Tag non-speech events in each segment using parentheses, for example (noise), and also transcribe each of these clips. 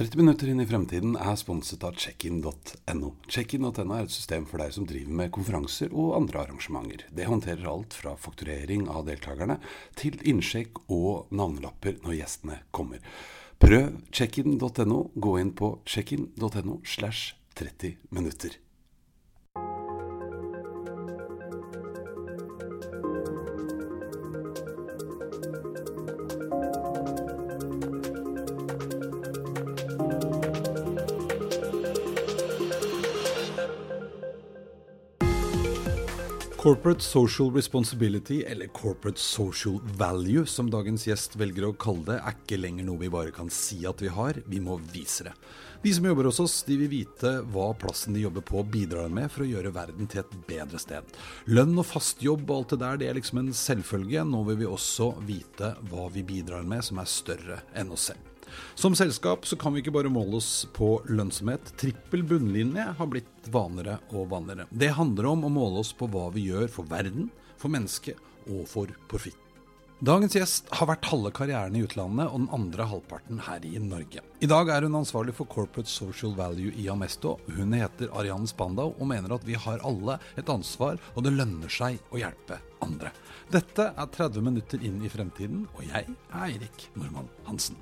30 minutter inn i fremtiden er sponset av checkin.no. Checkin.no er et system for deg som driver med konferanser og andre arrangementer. Det håndterer alt fra fakturering av deltakerne til innsjekk og navnelapper når gjestene kommer. Prøv checkin.no. Gå inn på checkin.no slash 30 minutter. Corporate social responsibility, eller corporate social value, som dagens gjest velger å kalle det, er ikke lenger noe vi bare kan si at vi har, vi må vise det. De som jobber hos oss, de vil vite hva plassen de jobber på bidrar med for å gjøre verden til et bedre sted. Lønn og fast jobb og alt det der, det er liksom en selvfølge. Nå vil vi også vite hva vi bidrar med som er større enn oss selv. Som selskap så kan vi ikke bare måle oss på lønnsomhet. Trippel bunnlinje har blitt vanligere og vanligere. Det handler om å måle oss på hva vi gjør for verden, for mennesket og for profitt. Dagens gjest har vært halve karrieren i utlandet og den andre halvparten her i Norge. I dag er hun ansvarlig for Corporate Social Value i Amesto. Hun heter Ariane Spandau og mener at vi har alle et ansvar, og det lønner seg å hjelpe andre. Dette er 30 minutter inn i fremtiden, og jeg er Eirik Normann Hansen.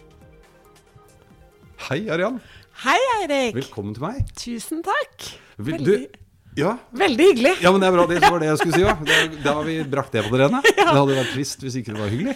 Hei, Arian. Hei, Eirik. Velkommen til meg. Tusen takk. Veldig, du Ja, veldig hyggelig. ja, men det er bra. Det var det jeg skulle si òg. Da har vi brakt det på det rene. (laughs) Det hadde vært trist hvis ikke det var hyggelig.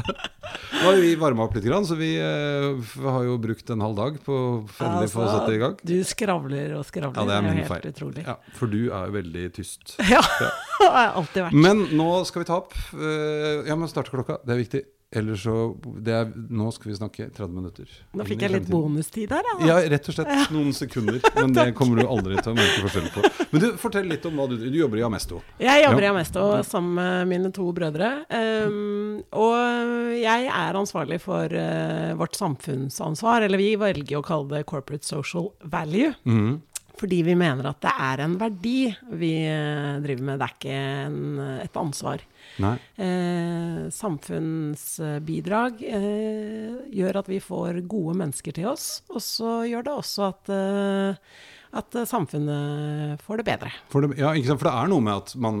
(laughs) Nå har vi varma opp litt, så vi eh, har jo brukt en halv dag på endelig få Altså, sette i gang. Du skravler og skravler. Ja, det er min helt feil. utrolig. Ja, for du er jo veldig tyst. (laughs) Ja, det har jeg alltid vært. Men nå skal vi ta opp eh, Ja, men starte klokka. Det er viktig. Ellers så det er, Nå skal vi snakke 30 minutter. Nå fikk jeg litt bonustid her. Ja. Ja, rett og slett noen sekunder. (laughs) Men det kommer du aldri til å merke forskjell på. Men du, fortell litt om hva du Du jobber i Amesto. Jeg jobber Ja. i Amesto sammen med mine to brødre. Um, og jeg er ansvarlig for uh, vårt samfunnsansvar, eller vi velger å kalle det corporate social value. Mhm. Fordi vi mener at det er en verdi vi eh, driver med, det er ikke en, et ansvar. Nei. Eh, samfunnsbidrag eh, gjør at vi får gode mennesker til oss, og så gjør det også at, eh, at samfunnet får det bedre. Det, ja, ikke sant? For det er noe med at man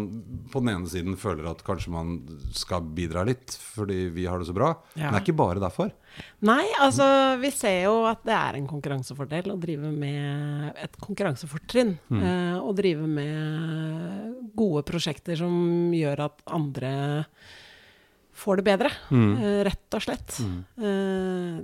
på den ene siden føler at kanskje man skal bidra litt fordi vi har det så bra. Ja. Men det er ikke bare derfor. Nei, altså vi ser jo at det er en konkurransefordel å drive med et konkurransefortrinn. Eh, å drive med gode prosjekter som gjør at andre får det bedre, mm. rett og slett. Mm.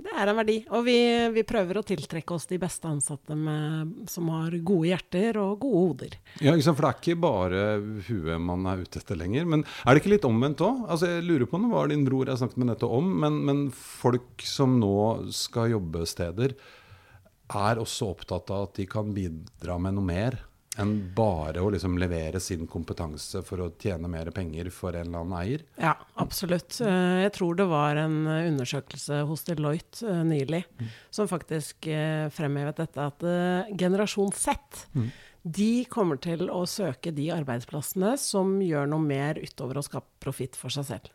det er en verdi. Og vi, vi prøver å tiltrekke oss de beste ansatte med, som har gode hjerter og gode hoder. Ja? For det er ikke bare huet man er ute etter lenger. Men er det ikke litt omvendt òg? Altså, jeg lurer på, Nå var din bror jeg snakket med nettopp om, men, men folk som nå skal jobbe steder, er også opptatt av at de kan bidra med noe mer enn bare å liksom levere sin kompetanse for å tjene mer penger for en eller annen eier. Ja, absolutt. Eh, Jeg tror det var en eh, undersøkelse hos Deloitte eh, nylig som faktisk fremhevet dette at generasjon Z de kommer til å søke de arbeidsplassene som gjør noe mer utover å skape profitt for seg selv.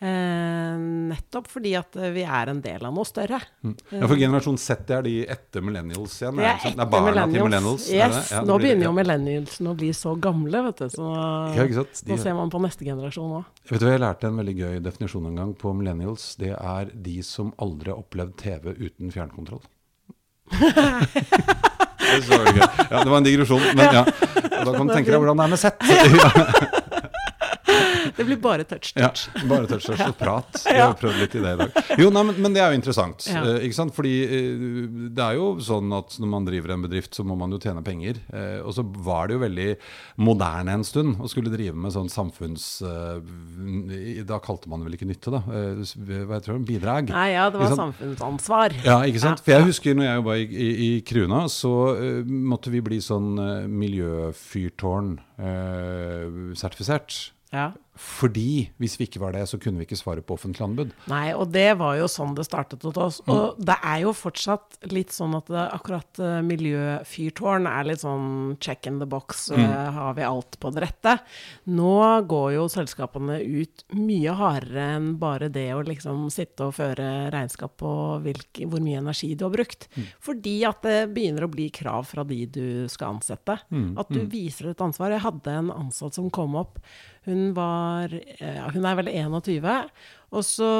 Eh, nettopp fordi at vi er en del av noe større. Ja, For generasjon Z er de etter millennials igjen? Det er er det sant? etter barna til millennials. er Yes. Ja, nå begynner ja. jo millennialsene å bli så gamle, vet du. Så Ja? De- nå ser man på neste generasjon òg. Vet du hva, Jeg lærte en veldig gøy definisjon en gang på millennials. Det er de som aldri har opplevd TV uten fjernkontroll. (laughs) det, var en digresjon, men ja. Og da kan du tenke deg hvordan det er med sett. (laughs) (laughs) Det blir bare touch, Ja, touch. bare touch, touch (laughs) og prat. (laughs) Jeg har prøvd litt i det i dag. Jo, nei, men, men det er jo interessant. Ja. eh, ikke sant? Fordi eh, det er jo sånn at når man driver en bedrift, så må man jo tjene penger. Eh, og så var det jo veldig moderne en stund å skulle drive med sånn samfunns... da kalte man det vel ikke nytte, da. Hva heter det? Bidrag. Nei, ja, det var samfunnsansvar. Ja, ikke sant? Ja, For jeg husker når jeg jobba i, i, i Kruna, så måtte vi bli sånn miljøfyrtårn-sertifisert. sertifisert. Ja. Fordi hvis vi ikke var det, så kunne vi ikke svare på offentlig anbud. Nei, og det var jo sånn det startet hos oss. Og det er jo fortsatt litt sånn at det, akkurat uh, miljøfyrtårn er litt sånn check in the box, uh, har vi alt på det rette? Nå går jo selskapene ut mye hardere enn bare det å liksom sitte og føre regnskap på hvilke, hvor mye energi du har brukt. Fordi at det begynner å bli krav fra de du skal ansette. At du viser et ansvar. Jeg hadde en ansatt som kom opp. Hun var ja, Hun er vel 21. Og så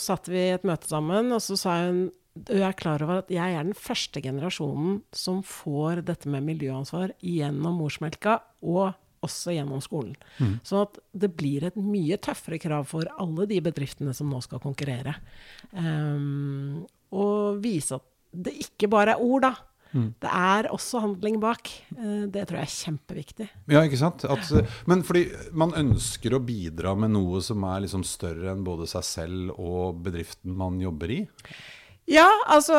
satt vi i et møte sammen, og så sa hun jeg er klar over at jeg er den første generasjonen som får dette med miljøansvar gjennom morsmelka, og også gjennom skolen. Mm. Så at det blir et mye tøffere krav for alle de bedriftene som nå skal konkurrere. Um, og vise at det ikke bare er ord, da. Mm. Det er også handling bak. Eh, det tror jeg er kjempeviktig. Ja, ikke sant? At, men fordi man ønsker å bidra med noe som er liksom større enn både seg selv og bedriften man jobber i? Ja, altså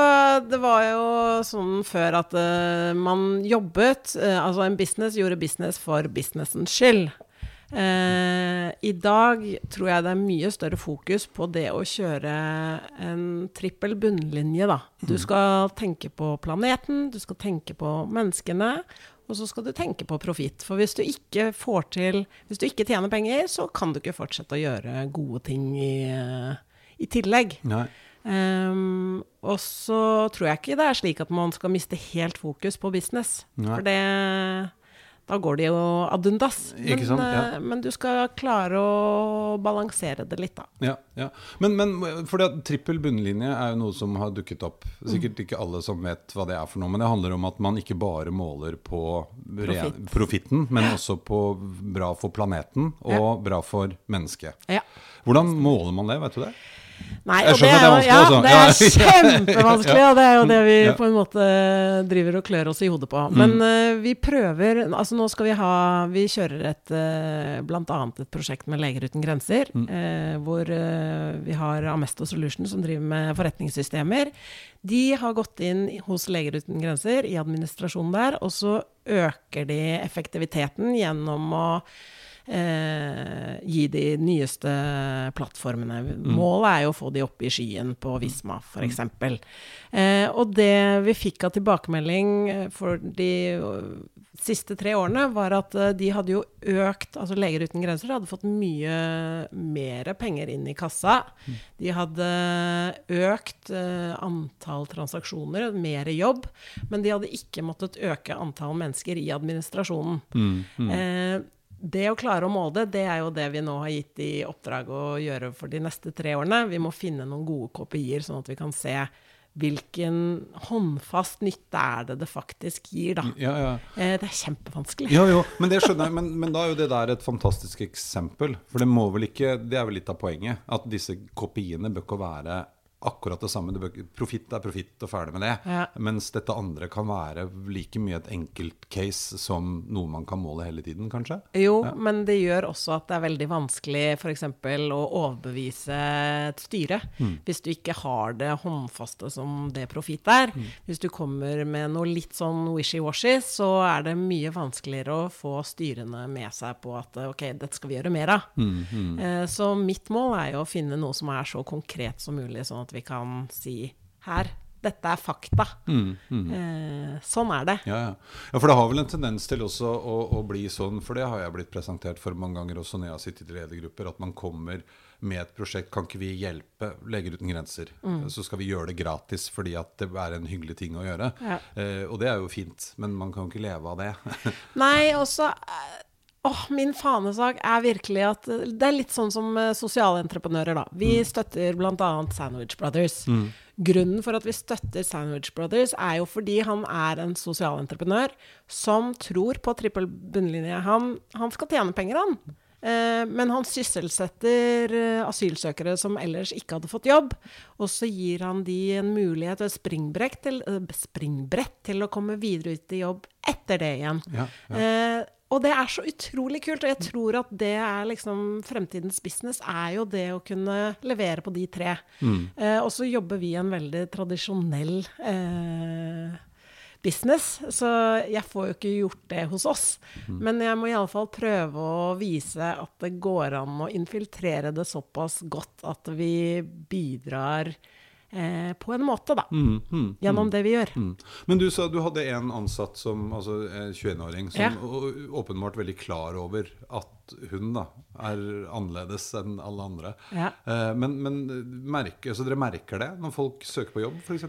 det var jo sånn før at uh, man jobbet uh, Altså en business gjorde business for businessens skyld. Uh, I dag tror jeg det er mye større fokus på det å kjøre en trippel bunnlinje, da. Du skal tenke på planeten, du skal tenke på menneskene, og så skal du tenke på profitt. For hvis du ikke får til Hvis du ikke tjener penger, så kan du ikke fortsette å gjøre gode ting i, i tillegg. Nei. Um, og så tror jeg ikke det er slik at man skal miste helt fokus på business. Nei. For det da går det jo ad undas. Men, Ja. eh, men du skal klare å balansere det litt, da. Ja, ja. Men, men for trippel bunnlinje er jo noe som har dukket opp. Sikkert ikke alle som vet hva det er for noe, men det handler om at man ikke bare måler på Profit. Profitten, men også på bra for planeten og bra for mennesket. Ja. Hvordan måler man det, vet du det? Nei, og det er, det er jo, ja, det er. (laughs) Kjempevanskelig, og det er jo det vi på en måte driver og klør oss i hodet på. Mm. Men eh, vi prøver Altså nå skal vi ha Vi kjører et uh, blant annet et prosjekt med Leger uten grenser, Mm. eh, hvor uh, vi har Amesto Solutions som driver med forretningssystemer. De har gått inn hos Leger uten grenser i administrasjonen der, og så øker de effektiviteten gjennom å eh, gi de nyeste plattformene. Målet er jo å få de opp i skyen på Visma, f.eks. Eh, og det vi fikk av tilbakemelding eh, for de eh, siste tre årene, var at eh, de hadde jo økt Altså Leger uten grenser hadde fått mye mer penger inn i kassa. De hadde økt antall transaksjoner, mer jobb, men de hadde ikke måttet øke antall mennesker i administrasjonen. Eh, det å klare å måle det, det er jo det vi nå har gitt i oppdrag å gjøre for de neste tre årene. Vi må finne noen gode kopier, sånn at vi kan se hvilken håndfast nytte er det det faktisk gir, da. Ja, ja. Eh, det er kjempevanskelig. Ja, jo, men det skjønner jeg. Men, men da er jo det der et fantastisk eksempel. For det må vel ikke Det er vel litt av poenget. At disse kopiene bør ikke være akkurat det samme. Profitt er profitt, og ferdig med det. Ja. Mens dette andre kan være like mye et enkeltcase som noe man kan måle hele tiden, kanskje. Jo, men det gjør også at det er veldig vanskelig f.eks. å overbevise et styre. Hvis du ikke har det håndfaste som det profitt er. Hvis du kommer med noe litt sånn wishy-washy, så er det mye vanskeligere å få styrene med seg på at ok, dette skal vi gjøre mer av. Mm, Så mitt mål er jo å finne noe som er så konkret som mulig, sånn at vi kan si her, dette er fakta. Eh, Sånn er det. Ja, ja. ja, for det har vel en tendens til også å, å bli sånn, for det har jeg blitt presentert for mange ganger også når jeg har sittet i ledergrupper, at man kommer med et prosjekt. Kan ikke vi hjelpe Leger uten grenser? Så skal vi gjøre det gratis fordi at det er en hyggelig ting å gjøre. Ja. Eh, og det er jo fint, men man kan jo ikke leve av det. (laughs) Nei, også eh, Åh, min fanesak er virkelig at eh, Det er litt sånn som eh, sosiale entreprenører, da. Vi støtter bl.a. Sandwich Brothers. Grunnen for at vi støtter Sandwich Brothers, er jo fordi han er en sosial entreprenør som tror på trippel bunnlinje. Han, han skal tjene penger, han. Eh, men han sysselsetter asylsøkere som ellers ikke hadde fått jobb. Og så gir han de en mulighet, et springbrett til, springbrett til å komme videre ut i jobb etter det igjen. Ja, Eh, og det er så utrolig kult, og jeg tror at det er liksom fremtidens business, er jo det å kunne levere på de tre. Eh, og så jobber vi i en veldig tradisjonell eh, business, så jeg får jo ikke gjort det hos oss. Men jeg må iallfall prøve å vise at det går an å infiltrere det såpass godt at vi bidrar eh, på en måte, da. Mm, mm, Gjennom det vi gjør. mm. Men du sa du hadde en ansatt som altså 21-åring som Ja. åpenbart veldig klar over at hun da er annerledes enn alle andre. Ja. Eh, men, men merke, så dere merker det når folk søker på jobb, f.eks.?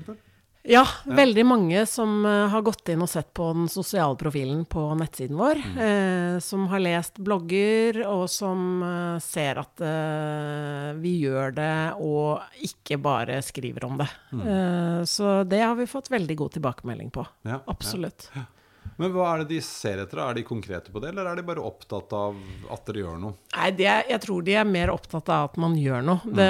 Ja, veldig mange som eh, har gått inn og sett på den sosiale profilen på nettsiden vår. eh, som har lest blogger, og som eh, ser at eh, vi gjør det, og ikke bare skriver om det. Eh, så det har vi fått veldig god tilbakemelding på. Ja, Absolutt. Men hva er det de ser etter? Er de konkrete på det, eller er de bare opptatt av at dere gjør noe? Nei, det, er- jeg tror de er mer opptatt av at man gjør noe. Det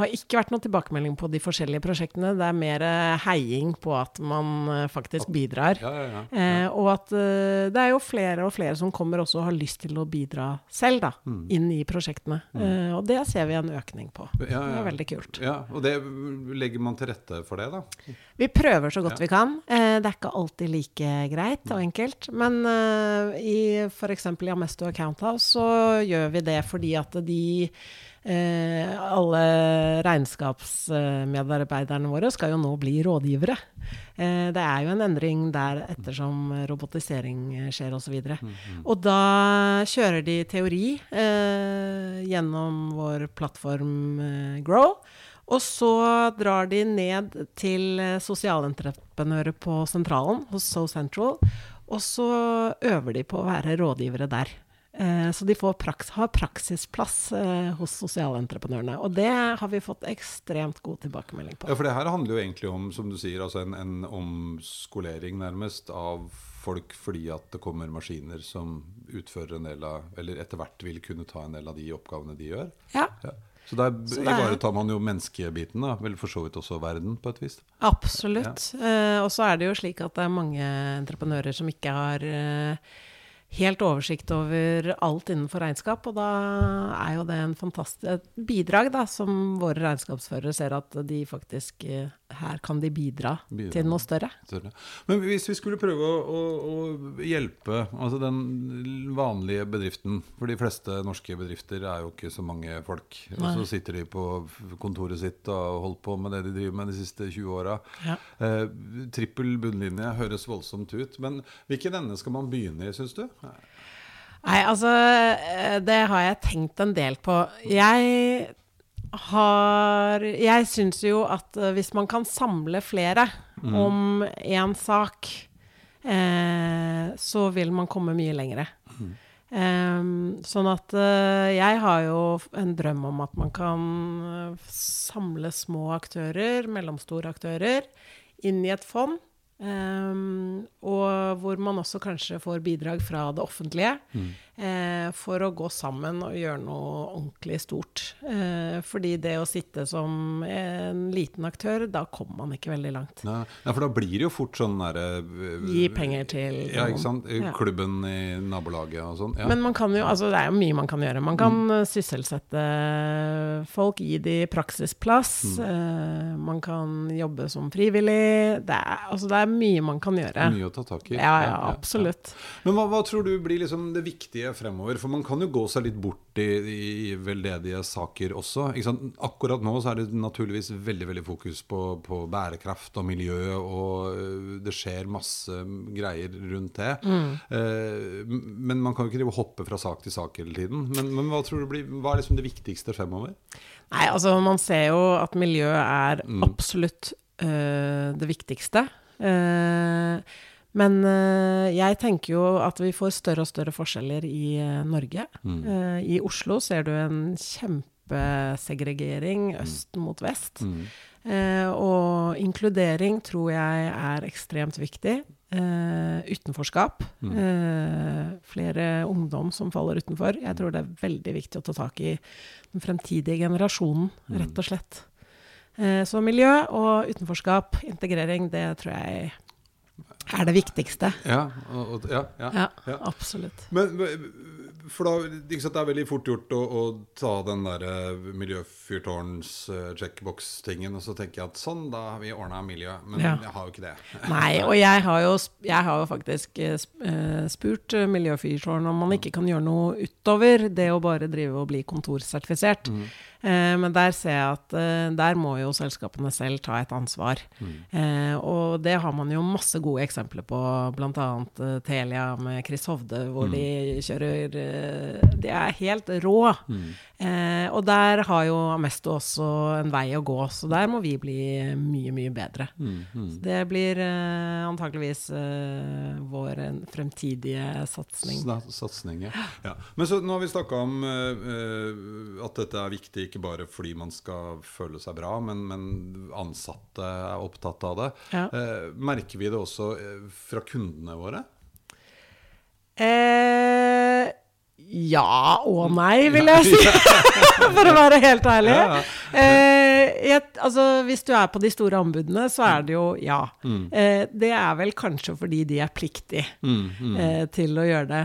har ikke vært noen tilbakemelding på de forskjellige prosjektene. Det er mer eh, heiing på at man eh, faktisk bidrar. Ja, ja, ja. Eh, og at eh, det er jo flere og flere som kommer også og har lyst til å bidra selv, da, inn i prosjektene. Eh, og det ser vi en økning på. Ja, ja. Det er veldig kult. Ja, Og det legger man til rette for det, da? Vi prøver så godt vi kan. Eh, det er ikke alltid like greit og enkelt. Men uh, i f.eks. i Amesto Account House så gjør vi det fordi at de eh, alle regnskapsmedarbeiderne våre skal jo nå bli rådgivere. Eh, det er jo en endring der ettersom robotisering skjer osv. Og, så og da kjører de teori eh, gjennom vår plattform eh, Grow. Og så drar de ned til eh, sosialentreprenører på sentralen hos So Central. Og så øver de på å være rådgivere der. Eh, så de får praks har praksisplass eh, hos sosialentreprenørene. Og det har vi fått ekstremt god tilbakemelding på. Ja, for det her handler jo egentlig om, som du sier, altså en, en omskolering nærmest av folk fordi at det kommer maskiner som utfører en del av Eller etter hvert vil kunne ta en del av de oppgavene de gjør. Ja, Ja. Så der Så ivaretar man jo menneskebiten, da. Vel for så vidt også verden, på et vis. absolutt. Eh, og så er det jo slik at det er mange entreprenører som ikke har eh, helt oversikt over alt innenfor regnskap, og da er jo det en fantastisk bidrag, da, som våre regnskapsførere ser at de faktisk eh, Her kan de bidra, Bidra. til noe større. Større. Men hvis vi skulle prøve å, å, å hjelpe altså den vanlige bedriften For de fleste norske bedrifter er jo ikke så mange folk. Og så sitter de på kontoret sitt og har holdt på med det de driver med de siste 20 åra. Ja. Eh, trippel bunnlinje høres voldsomt ut, men hvilken ende skal man begynne i, syns du? Nei, altså eh, Det har jeg tenkt en del på. Jeg har Jeg syns jo at eh, hvis man kan samle flere om én sak, eh, så vil man komme mye lengre. Em, sånn at eh, jeg har jo en drøm om at man kan eh, samle små aktører, mellomstore aktører, inn i et fond. Em, og hvor man også kanskje får bidrag fra det offentlige eh, for å gå sammen og gjøre noe ordentlig stort. Uh, fordi det å sitte som en liten aktør, da kommer man ikke veldig langt. Nei, ja, for da blir det jo fort sånn derre Gi penger til Ja, ikke sant. Ja. Klubben i nabolaget og sånn. Ja. Men man kan jo, altså det er jo mye man kan gjøre. Man kan mm. sysselsette folk, gi de praksisplass. eh, man kan jobbe som frivillig. Det er, altså det er mye man kan gjøre. Mye å ta tak i. Ja, ja, absolutt. Men hva, hva tror du blir liksom det viktige fremover? For man kan jo gå seg litt bort i, i veldedige saker også. Akkurat nå så er det naturligvis veldig veldig fokus på, på bærekraft og miljø, og øh, det skjer masse greier rundt det. Eh, men man kan jo ikke hoppe fra sak til sak hele tiden. Men, men hva tror du blir, hva er liksom det viktigste fremover? Nei, altså man ser jo at miljø er absolutt øh, det viktigste. Eh, men øh, jeg tenker jo at vi får større og større forskjeller i øh, Norge. Mm. I Oslo ser du en kjempesegregering øst mot vest. Mm. og inkludering tror jeg er ekstremt viktig. Eh, utenforskap. Eh, flere ungdom som faller utenfor. Jeg tror det er veldig viktig å ta tak i den fremtidige generasjonen, rett og slett. Eh, så miljø og utenforskap, integrering, det tror jeg er det viktigste. Ja, og, og, ja, ja. Ja, absolutt. Men for da, sant, Det er veldig fort gjort å, å ta den der uh, miljøfyrtårns-checkbox-tingen, og så tenker jeg at sånn, da har vi ordna miljø. Men jeg har jo ikke det. (laughs) Nei, og jeg har jo, jeg har jo faktisk uh, spurt miljøfyrtårn om man ikke kan gjøre noe utover det å bare drive og bli kontorsertifisert. Mm. Eh, men der ser jeg at eh, der må jo selskapene selv ta et ansvar. Mm. Eh, og det har man jo masse gode eksempler på, bl.a. Telia med Chris Hovde, hvor mm. de kjører De er helt rå. Mm. Eh, og der har jo Amesto også en vei å gå, så der må vi bli mye, mye bedre. Mm, mm. det blir eh, antakeligvis eh, vår fremtidige satsing. Satsing, ja. ja. Men så nå har vi snakka om eh, at dette er viktig ikke bare fordi man skal føle seg bra, men, men ansatte er opptatt av det. Ja. Uh, merker vi det også fra kundene våre? Eh, ja og nei, vil jeg si. (laughs) For å være helt ærlig. Ja, eh, jeg, altså, hvis du er på de store anbudene, så er det jo ja. Mm. Eh, det er vel kanskje fordi de er pliktige mm, mm. eh, til å gjøre det.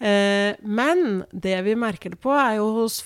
Eh, men det vi merker det på, er jo hos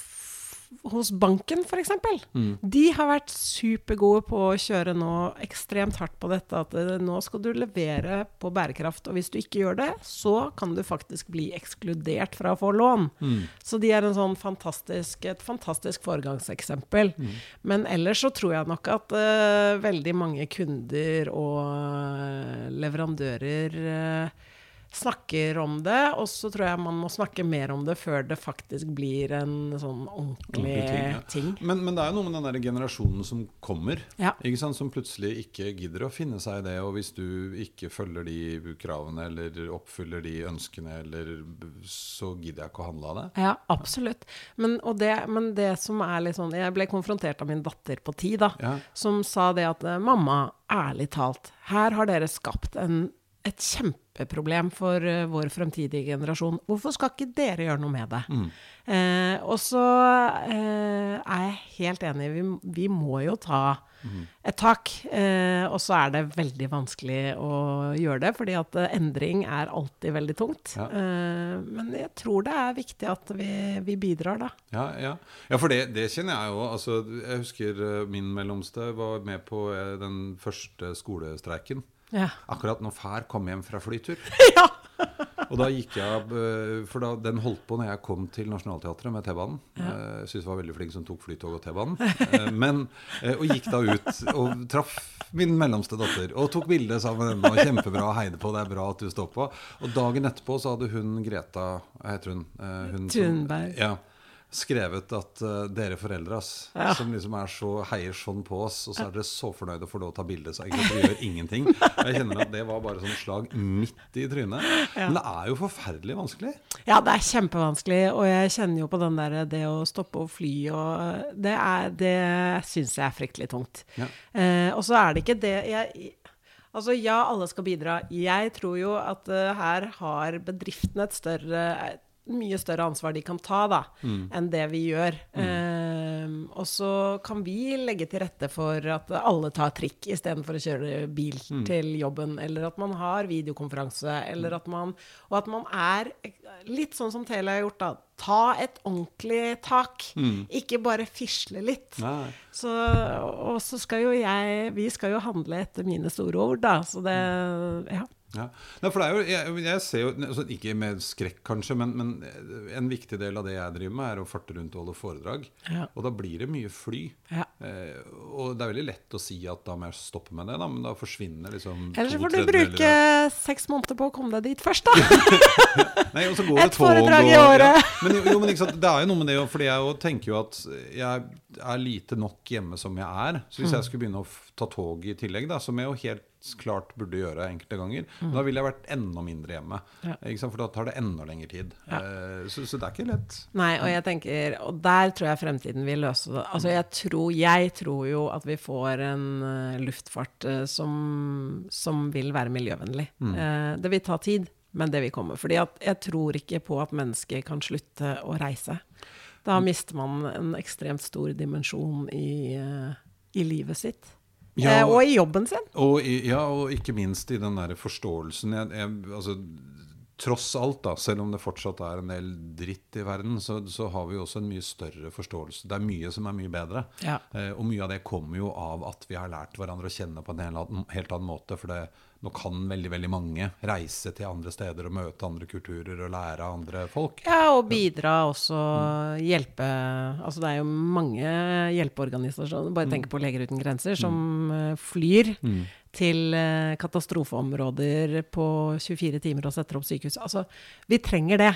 hos banken, f.eks. Mm. De har vært supergode på å kjøre nå ekstremt hardt på dette at eh, nå skal du levere på bærekraft. Og hvis du ikke gjør det, så kan du faktisk bli ekskludert fra å få lån. Mm. Så de er sånn fantastisk, et fantastisk foregangseksempel. Mm. Men ellers så tror jeg nok at uh, veldig mange kunder og uh, leverandører uh, snakker om det, og så tror jeg man må snakke mer om det før det faktisk blir en sånn ordentlig ting. Ja. ting. Men, men, det er jo noe med den der generasjonen som kommer, ja. som plutselig ikke gidder å finne seg i det. Og hvis du ikke følger de kravene eller oppfyller de ønskene, eller, så gidder jeg ikke å handle av det. Ja, absolutt. Men det, men det, som er litt sånn Jeg ble konfrontert av min datter på ti, da, ja. som sa det at mamma, ærlig talt, her har dere skapt en et kjempeproblem for uh, vår fremtidige generasjon. Hvorfor skal ikke dere gjøre noe med det? Mm. Eh, og så eh, er jeg helt enig, vi, vi må jo ta mm. et tak. Eh, og så er det veldig vanskelig å gjøre det, fordi at eh, endring er alltid veldig tungt. Ja. Eh, men jeg tror det er viktig at vi, vi bidrar, da. Ja, ja. ja for det, det, kjenner jeg jo. Altså, jeg husker min mellomste var med på den første skolestreiken. Ja. Akkurat når far kom hjem fra flytur. (laughs) ja. (laughs) og da gikk jeg eh, For da, den holdt på når jeg kom til Nationaltheatret med T-banen. Ja. Eh, jeg syns jeg var veldig flink som tok flytog og T-banen. Eh, men, og gikk da ut og traff min mellomste datter. Og tok bilde sammen med henne. Kjempebra kjempebra, heide på, det er bra at du står på. Og dagen etterpå så hadde hun Greta Hva heter hun? hun Thunberg. Ja skrevet at uh, dere foreldre ass, ja. som liksom er så, heier sånn på oss, og så er dere så fornøyde å få lov å ta bilde, så egentlig dere gjør ingenting. Og Jeg kjenner at det var bare sånn slag midt i trynet. Ja. Men det er jo forferdelig vanskelig. Ja, det er kjempevanskelig, og jeg kjenner jo på den der det å stoppe og fly og Det, er, det syns jeg er fryktelig tungt. Ja. Uh, og så er det ikke det jeg Altså, ja, alle skal bidra. Jeg tror jo at uh, her har bedriftene et større mye større ansvar de kan ta da, mm. enn det vi gjør. Mm. Um, og så kan vi legge til rette for at alle tar trikk istedenfor å kjøre bil mm. til jobben, eller at man har videokonferanse, eller at man Og at man er litt sånn som Telia har gjort, da. Ta et ordentlig tak. Mm. Ikke bare fisle litt. Så, og så skal jo jeg Vi skal jo handle etter mine store ord, da. Så det Ja. Ja. Nei, for det er jo, jeg, jeg ser jo, altså Ikke med skrekk, kanskje, men, men, en viktig del av det jeg driver med, er å farte rundt og holde foredrag. Ja. Og da blir det mye fly. Ja. Eh, og det er veldig lett å si at da må jeg stoppe med det, da, men da forsvinner liksom Eller så får du bruke seks måneder på å komme deg dit først, da. (laughs) Nei, og så går Et foredrag i året. Ja. Men, jo, men sant, det er jo noe med det, fordi jeg tenker jo at jeg er lite nok hjemme som jeg er. Så hvis mm. jeg skulle begynne å ta tog i tillegg, da, som jeg jo helt klart burde gjøre enkelte ganger. Mm. Da ville jeg vært enda mindre hjemme. Ja. For da tar det enda lengre tid. Ja. Uh, så, så, det er ikke lett. Nei, og jeg tenker Og der tror jeg fremtiden vil løse det. Altså jeg tror, jeg tror jo at vi får en uh, luftfart uh, som, som, vil være miljøvennlig. Mm. det vil ta tid, men det vil komme. Fordi jeg tror ikke på at mennesker kan slutte å reise. Da mm. mister man en ekstremt stor dimensjon i, i livet sitt. Ja, og, og, i jobben sin. Og i, ja, og ikke minst i den der forståelsen jeg, jeg, altså, tross alt, da, selv om det fortsatt er en del dritt i verden, så, så har vi også en mye større forståelse. Det er mye som er mye bedre. Ja. Eh, og mye av det kommer jo av at vi har lært hverandre å kjenne på en helt annen måte. For det, nå kan veldig veldig mange reise til andre steder og møte andre kulturer og lære av andre folk. Ja, og bidra også hjelpe Altså det er jo mange hjelpeorganisasjoner, bare tenk på Leger uten grenser, som eh, flyr til eh, katastrofeområder på 24 timer og setter opp sykehus. Altså, vi trenger det.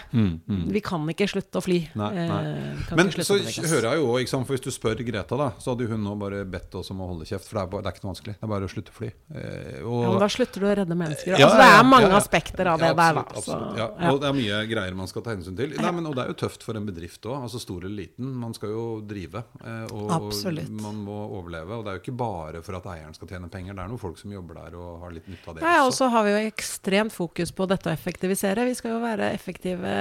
Vi kan ikke slutte å fly. Nei, nei. Eh, Men så hører jeg jo, ikke for hvis du spør Greta, da, så hadde hun nå bare bedt oss om å holde kjeft. For det er, bare, det er ikke noe vanskelig. Det er bare å slutte å fly. Eh, og, Ja, men da slutter du å redde mennesker. Ja, altså, det er mange ja, aspekter av det der, da. Så, absolutt. Og det er mye greier man skal ta hensyn til. Nei, men, og det er jo tøft for en bedrift òg, altså stor eller liten. Man skal jo drive. Og Absolutt. man må overleve. Og det er jo ikke bare for at eieren skal tjene penger. Det er noen folk som jobber der og har litt nytte av det Nei, og så har vi jo ekstremt fokus på dette å effektivisere. Vi skal jo være effektive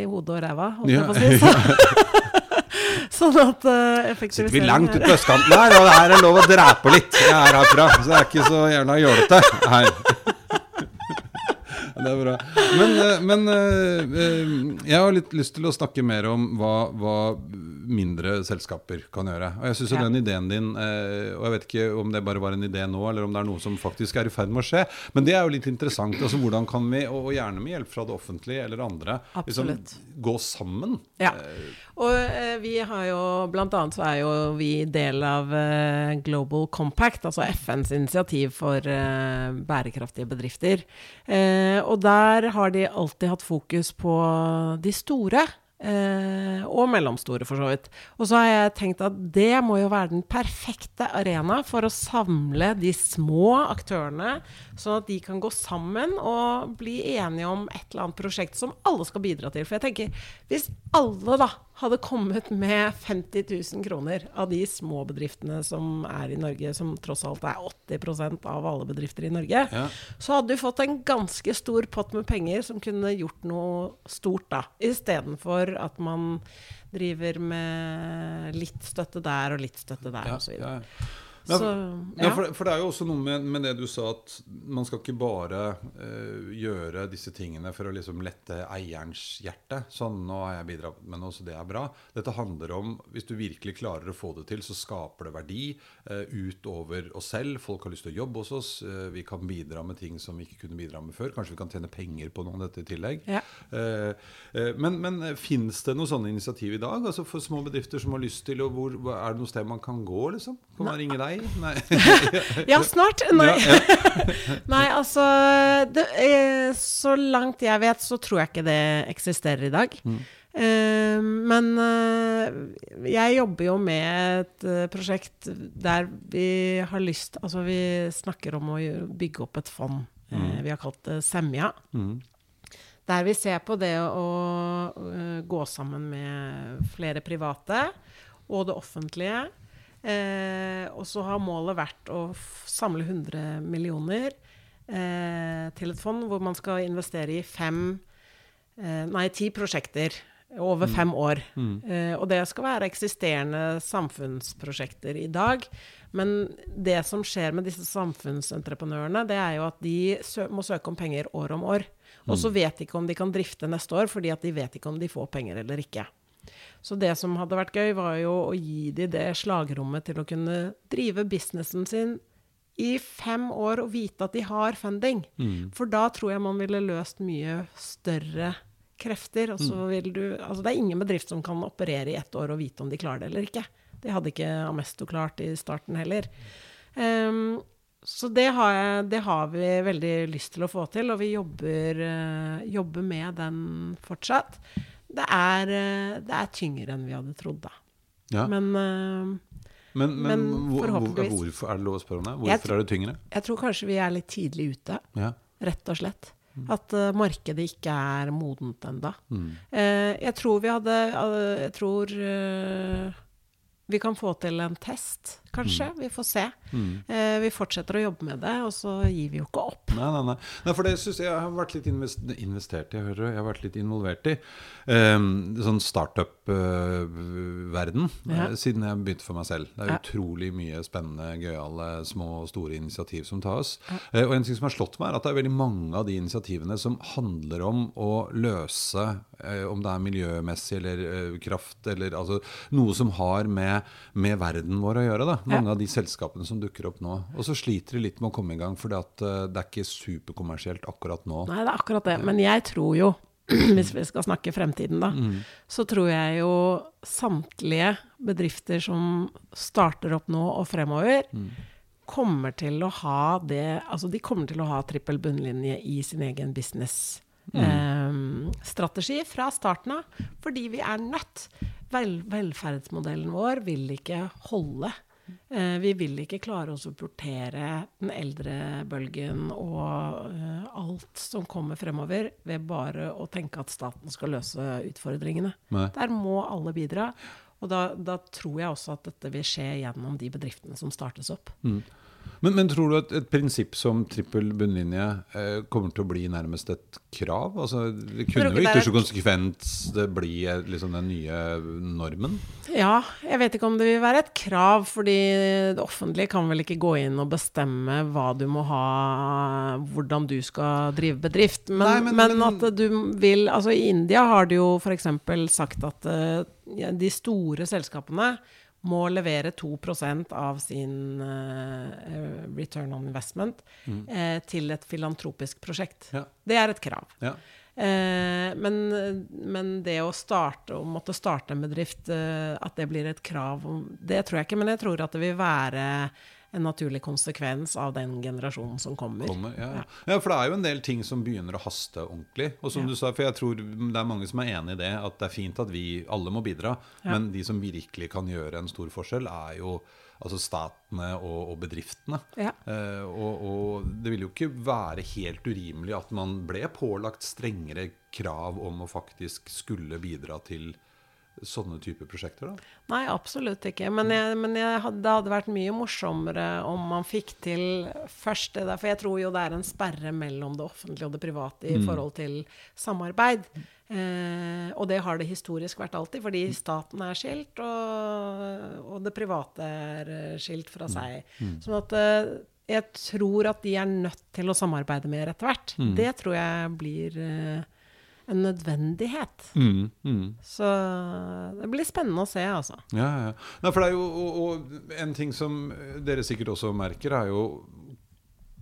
i hodet og ræva, holdt jeg på å si. Så, (laughs) sånn at uh, Sitter vi langt ute på østkanten her, og det her er lov å drepe litt. Jeg er herfra, så det er ikke så gjerne jålete her. Det er bra. Men, eh, men eh, jeg har litt lyst til å snakke mer om hva, hva mindre selskaper kan gjøre. Og jeg synes Ja. den ideen din, eh, og jeg vet ikke om det bare var en idé nå, eller om det er noe som faktisk er i ferd med å skje, men det er jo litt interessant. Altså Hvordan kan vi, og gjerne med hjelp fra det offentlige eller andre, liksom, gå sammen? Ja. Og eh, vi har jo Blant annet så er jo vi del av eh, Global Compact, altså FNs initiativ for eh, bærekraftige bedrifter. Eh, og der har de alltid hatt fokus på de store. Eh, og mellomstore, for så vidt. Og så har jeg tenkt at det må jo være den perfekte arena for å samle de små aktørene, sånn at de kan gå sammen og bli enige om et eller annet prosjekt som alle skal bidra til. For jeg tenker, hvis alle da hadde kommet med 50 000 kroner av de små bedriftene som er i Norge, som tross alt er 80% av alle bedrifter i Norge, Ja. så hadde du fått en ganske stor pott med penger som kunne gjort noe stort, da. Istedenfor at man driver med litt støtte der og litt støtte der, Ja, og så videre. ja. Så, Ja, ja. for, for det er jo også noe med, med det du sa, at man skal ikke bare uh, gjøre disse tingene for å liksom lette eierens hjerte. Sånn, nå har jeg bidratt med noe, så det er bra. Dette handler om, hvis du virkelig klarer å få det til, så skaper det verdi uh, utover oss selv. Folk har lyst til å jobbe hos oss. Uh, vi kan bidra med ting som vi ikke kunne bidra med før. Kanskje vi kan tjene penger på noe av dette i tillegg. Ja. Men men fins det noen sånne initiativ i dag? Altså For små bedrifter som har lyst til, og hvor- er det noe sted man kan gå, liksom? Kan man ringe deg? (laughs) (laughs) Nei. Ja, snart! (laughs) Nei. Nei altså det, eh, Så langt jeg vet, så tror jeg ikke det eksisterer i dag. Mm. Eh, men eh, jeg jobber jo med et prosjekt der vi har lyst Altså, vi snakker om å bygge opp et fond. Mm. vi har kalt det Semja. Mm. Der vi ser på det å gå sammen med flere private og det offentlige. Eh, og så har målet vært å samle 100 millioner eh, til et fond hvor man skal investere i fem eh, Nei, ti prosjekter over fem år. Eh, og det skal være eksisterende samfunnsprosjekter i dag. Men det som skjer med disse samfunnsentreprenørene, det er jo at de sø må søke om penger år om år. Og så vet de ikke om de kan drifte neste år, fordi at de vet ikke om de får penger eller ikke. Så det som hadde vært gøy, var jo å gi de det slagrommet til å kunne drive businessen sin i fem år og vite at de har funding. For da tror jeg man ville løst mye større krefter. Og så vil du, altså det er ingen bedrift som kan operere i ett år og vite om de klarer det eller ikke. Det hadde ikke Amesto klart i starten heller. Um, så det har, jeg, det har vi veldig lyst til å få til, og vi jobber, uh, jobber med den fortsatt. Det er, eh, det er tyngre enn vi hadde trodd, da. Ja. Men uh, Men, men, men forhåpentligvis. hvor, hvorfor er det lov å spørre om det? Hvorfor er det tyngre? jeg tror kanskje vi er litt tidlig ute, Ja. rett og slett. At uh, markedet ikke er modent ennå. Mm. Uh, jeg tror vi hadde Jeg tror vi kan få til en test, kanskje. Vi får se. Eh, vi fortsetter å jobbe med det, og så gir vi jo ikke opp. Nei, nei, nei. nei for det syns jeg har vært litt investert i, hører du. Jeg har vært litt involvert i. Um, sånn startup-verden, Ja. eh, siden jeg begynte for meg selv. Det er Ja. utrolig mye spennende, gøyale, små og store initiativ som tas. Eh, og en ting som har slått meg, er at det er veldig mange av de initiativene som handler om å løse, eh, om det er miljømessig eller eh, kraft, eller altså noe som har med, med verden vår å gjøre. da. Mange Ja. av de selskapene som dukker opp nå. Og så sliter de litt med å komme i gang, for det er ikke superkommersielt akkurat nå. Nei, det er akkurat det. Men jeg tror jo, (clears throat) hvis vi skal snakke fremtiden, da, så tror jeg jo samtlige bedrifter som starter opp nå og fremover, kommer til å ha det Altså, de kommer til å ha trippel bunnlinje i sin egen business. eh, strategi fra starten av, fordi vi er nødt. Vel, velferdsmodellen vår vil ikke holde. Eh, vi vil ikke klare å supportere den eldre bølgen og eh, alt som kommer fremover, ved bare å tenke at staten skal løse utfordringene. Nei. Der må alle bidra. Og da, da tror jeg også at dette vil skje gjennom de bedriftene som startes opp. Men, men tror du at et prinsipp som trippel bunnlinje eh, kommer til å bli nærmest et krav? Altså, det kunne jo er så konsekvent det bli eh, liksom den nye normen? Ja, jeg vet ikke om det vil være et krav, fordi det offentlige kan vel ikke gå inn og bestemme hva du må ha, hvordan du skal drive bedrift. Men, Nei, men- men, men- at du vil Altså, i India har de jo f.eks. sagt at eh, de store selskapene må levere 2% av sin uh, return on investment eh, til et filantropisk prosjekt. Ja. Det er et krav. Ja. Uh, men, men det å starte, å måtte starte en bedrift, at det blir et krav, det tror jeg ikke. Men jeg tror at det vil være en naturlig konsekvens av den generasjonen som kommer. Kommer, ja. ja. ja, for det er jo en del ting som begynner å haste ordentlig. Og som Ja. du sa, for jeg tror det er mange som er enig i det, at det er fint at vi alle må bidra. Men de som virkelig kan gjøre en stor forskjell, er jo altså statene og, og bedriftene. Ja. Eh, og, og det vil jo ikke være helt urimelig at man ble pålagt strengere krav om å faktisk skulle bidra til sånne type prosjekter, da. Nei, absolutt ikke. Men, jeg, men jeg hadde, det hadde vært mye morsommere om man fikk til først det der. For jeg tror jo det er en sperre mellom det offentlige og det private i forhold til samarbeid. Eh, og det har det historisk vært alltid, fordi staten er skilt, og, og det private er eh, skilt fra seg. Sånn at eh, jeg tror at de er nødt til å samarbeide mer etter hvert. Det tror jeg blir eh, en nødvendighet. Så det blir spennende å se, altså. Ja, ja. Nei, for det er jo, og, og en ting som dere sikkert også merker, er jo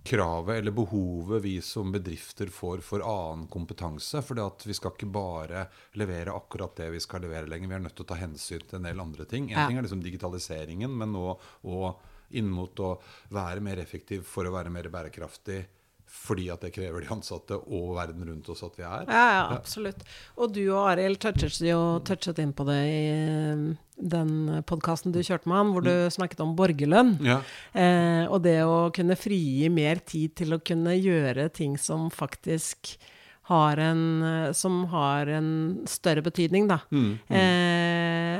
kravet eller behovet vi som bedrifter får for annen kompetanse. For vi skal ikke bare levere akkurat det vi skal levere lenger. Vi er nødt til å ta hensyn til en del andre ting. En Ja. ting er liksom digitaliseringen, men nå og inn mot å være mer effektiv for å være mer bærekraftig. Fordi at det krever de ansatte og verden rundt oss at vi er. Ja, ja, absolutt. Og du og Arild touchet jo touchet inn på det i eh, den podkasten du kjørte med han, hvor du snakket om borgerlønn. Ja. Eh, og det å kunne frigi mer tid til å kunne gjøre ting som faktisk har en, eh, som har en større betydning, da. Eh,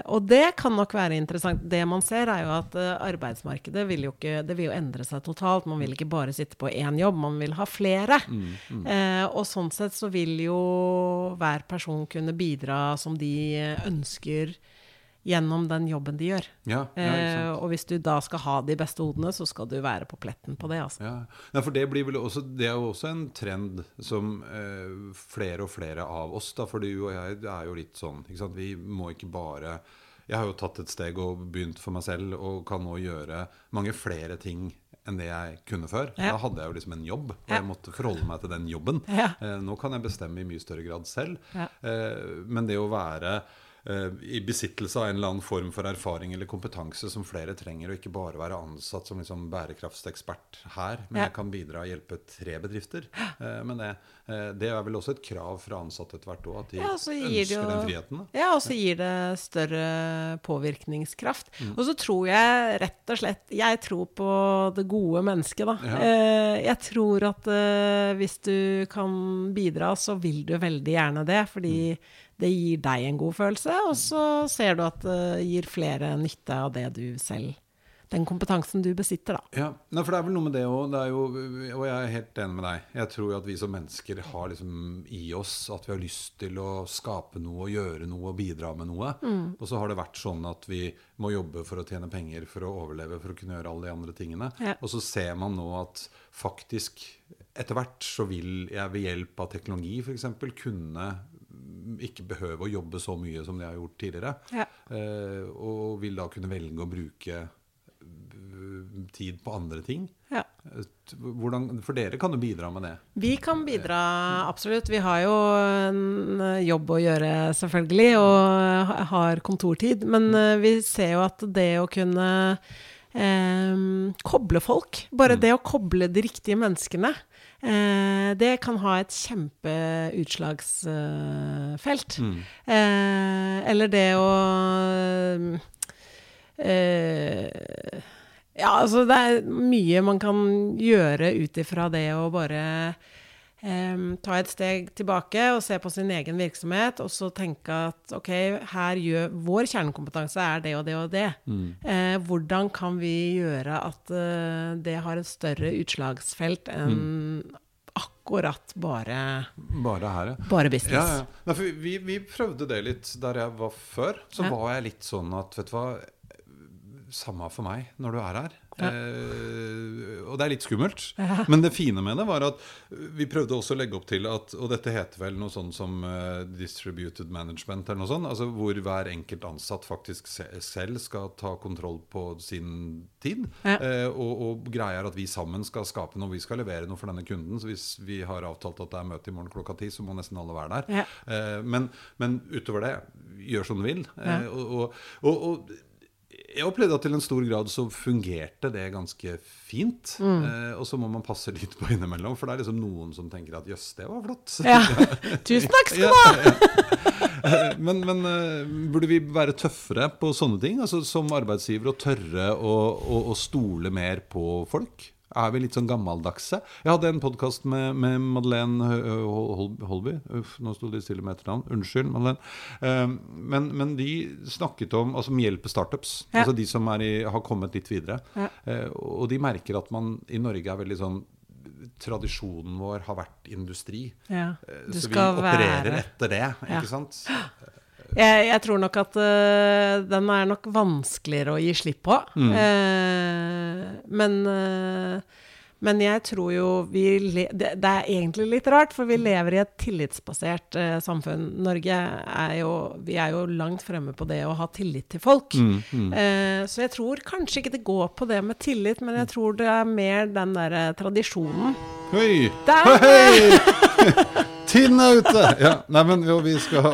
og det kan nok være interessant. Det man ser, er jo at eh, arbeidsmarkedet vil jo ikke Det vil jo endre seg totalt. Man vil ikke bare sitte på én jobb, man vil ha flere. Eh, og sånn sett så vil jo hver person kunne bidra som de ønsker gjennom den jobben de gjør. Ja, ja, Eh, og hvis du da skal ha de beste hodene, så skal du være på pletten på det, altså. Ja. Nei, for det, også, det er jo også en trend som eh, flere og flere av oss da, For du og jeg er jo litt sånn? Vi må ikke bare Jeg har jo tatt et steg og begynt for meg selv og kan nå gjøre mange flere ting enn det jeg kunne før. Ja. Da hadde jeg jo liksom en jobb, og jeg måtte forholde meg til den jobben. Ja. Eh, nå kan jeg bestemme i mye større grad selv. Ja. Eh, men det å være i besittelse av en eller annen form for erfaring eller kompetanse som flere trenger, og ikke bare være ansatt som liksom bærekraftsekspert her, men jeg kan bidra og hjelpe tre bedrifter. Eh, men det, eh, det er vel også et krav fra ansatte etter hvert òg, at de Ja, ønsker jo- den friheten. Da. Ja, og så gir det større påvirkningskraft. Mm. Og så tror jeg rett og slett Jeg tror på det gode mennesket, da. Ja. Eh, jeg tror at eh, hvis du kan bidra, så vil du veldig gjerne det. Fordi Mm. Det gir deg en god følelse, og så ser du at det gir flere nytte av det du selv den kompetansen du besitter, da. Ja, Nei, for det er vel noe med det òg. Og jeg er helt enig med deg. Jeg tror at vi som mennesker har liksom i oss at vi har lyst til å skape noe, gjøre noe og bidra med noe. Mm. Og så har det vært sånn at vi må jobbe for å tjene penger for å overleve, for å kunne gjøre alle de andre tingene. Ja. Og så ser man nå at faktisk etter hvert så vil jeg ved hjelp av teknologi f.eks. kunne ikke behøve å jobbe så mye som de har gjort tidligere. Ja. Eh, og vil da kunne velge å bruke tid på andre ting. Ja. Hvordan, for dere kan jo bidra med det? Vi kan bidra, absolutt. Vi har jo en jobb å gjøre, selvfølgelig, og har kontortid. Men eh, vi ser jo at det å kunne eh, koble folk, bare mm. det å koble de riktige menneskene, eh, det kan ha et kjempeutslagsfelt. Mm. Eh, eller det å eh, ja, altså det er mye man kan gjøre ut ifra det å bare ta et steg tilbake og se på sin egen virksomhet, og så tenke at ok, her gjør vår kjernekompetanse er det og det og det. Mm. Eh, hvordan kan vi gjøre at eh, det har et større utslagsfelt enn mm. akkurat bare Bare her, ja. Bare business. Ja, ja. Nei, vi, vi, prøvde det litt der jeg var før. Så ja. var jeg litt sånn at vet du hva samme for meg når du er her. Ja. Eh, og det er litt skummelt. Ja. Men det fine med det var at vi prøvde også å legge opp til at Og dette heter vel noe sånn som uh, distributed management, eller noe sånt. Altså hvor hver enkelt ansatt faktisk se selv skal ta kontroll på sin tid. Ja. Eh, og, og greia er at vi sammen skal skape noe, vi skal levere noe for denne kunden. Så hvis vi har avtalt at det er møte i morgen klokka ti, så må nesten alle være der. Eh, men, men, utover det, gjør som du vil. Eh, og, og, og jeg opplevde at til en stor grad så fungerte det ganske fint. Mm. Eh, og så må man passe litt på innimellom, for det er liksom noen som tenker at jøss, det var flott. Ja. (laughs) Tusen takk skal du ha! Ja. men, men uh, burde vi være tøffere på sånne ting? Altså Som arbeidsgiver å tørre å, å, å stole mer på folk? Er vi litt sånn gammeldagse. Jeg hadde en podkast med, med, Madeleine Holby. Uff, nå sto de stille med etternavn. Unnskyld, Madeleine. Uh, men, men, de snakket om altså, hjelper startups. Ja. Altså de som i, har kommet litt videre. Ja. Uh, og de merker at man i Norge er veldig sånn Tradisjonen vår har vært industri. Ja. Uh, så vi opererer være. etter det, ikke sant? (gasps) Jeg, jeg, tror nok at uh, den er nok vanskeligere å gi slipp på. Mm. Uh, men, uh, men jeg tror jo vi det, det, er egentlig litt rart, for vi lever i et tillitsbasert samfunn. Norge er jo Vi er jo langt fremme på det å ha tillit til folk. Mm, mm. så jeg tror kanskje ikke det går på det med tillit, men jeg tror det er mer den derre tradisjonen. Hei! Hei! (laughs) Tiden er ute! Ja, nei, men jo, Vi skal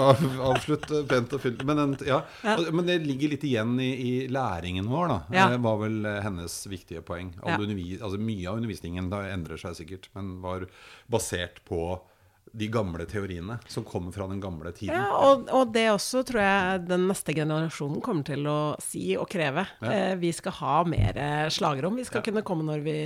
avslutte pent og fylt. Men, ja. Ja. men, det ligger litt igjen i, i læringen vår. da. Det eh, var vel eh, hennes viktige poeng. Altså, mye av undervisningen da endrer seg sikkert, men var basert på de gamle teoriene som kommer fra den gamle tiden. Ja, og, og, det også tror jeg den neste generasjonen kommer til å si og kreve. Ja. Eh, vi skal ha mer slagrom. Vi skal ja. kunne komme når vi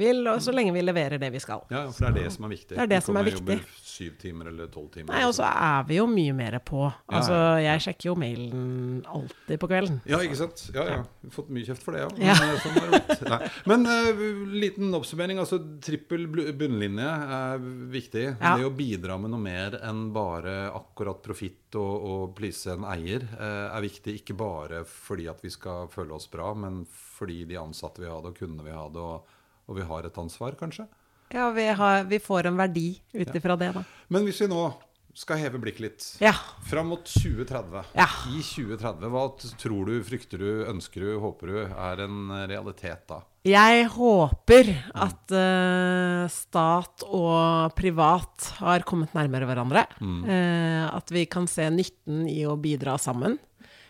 vil, og så lenge vi leverer det vi skal. Ja, for det er det som er viktig. Det er det som er viktig. Syv timer eller tolv timer. Nei, og så er vi jo mye mer på. Altså, jeg sjekker jo mailen alltid på kvelden. Ja, ikke sant. Ja, ja. Vi har Fått mye kjeft for det, ja. Men, ja. det. Men uh, liten oppsummering. Altså, trippel bunnlinje er viktig. Det å bidra med noe mer enn bare akkurat profitt og, og please en eier, eh, er viktig. Ikke bare fordi at vi skal føle oss bra, men fordi de ansatte vil ha det, og kundene vil ha det, og, og vi har et ansvar, kanskje. Ja, vi, har, vi får en verdi ut ifra det, da. Men hvis vi nå skal heve blikket litt. Ja. Fram mot 2030. Ja. I 2030, hva tror du, frykter du, ønsker du, håper du er en realitet da? Jeg håper at uh, stat og privat har kommet nærmere hverandre. Mm. Uh, at vi kan se nytten i å bidra sammen.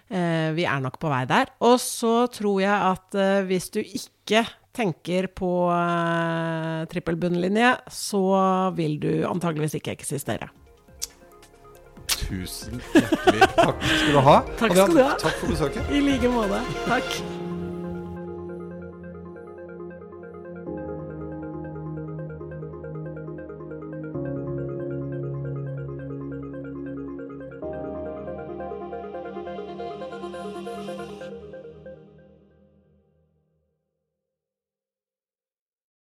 Uh, vi er nok på vei der. Og så tror jeg at hvis du ikke tenker på trippelbunnlinje, så vil du antageligvis ikke eksistere tusen hjertelig takk skal du ha. Takk skal du ha. Takk for besøket. I like måte. Takk.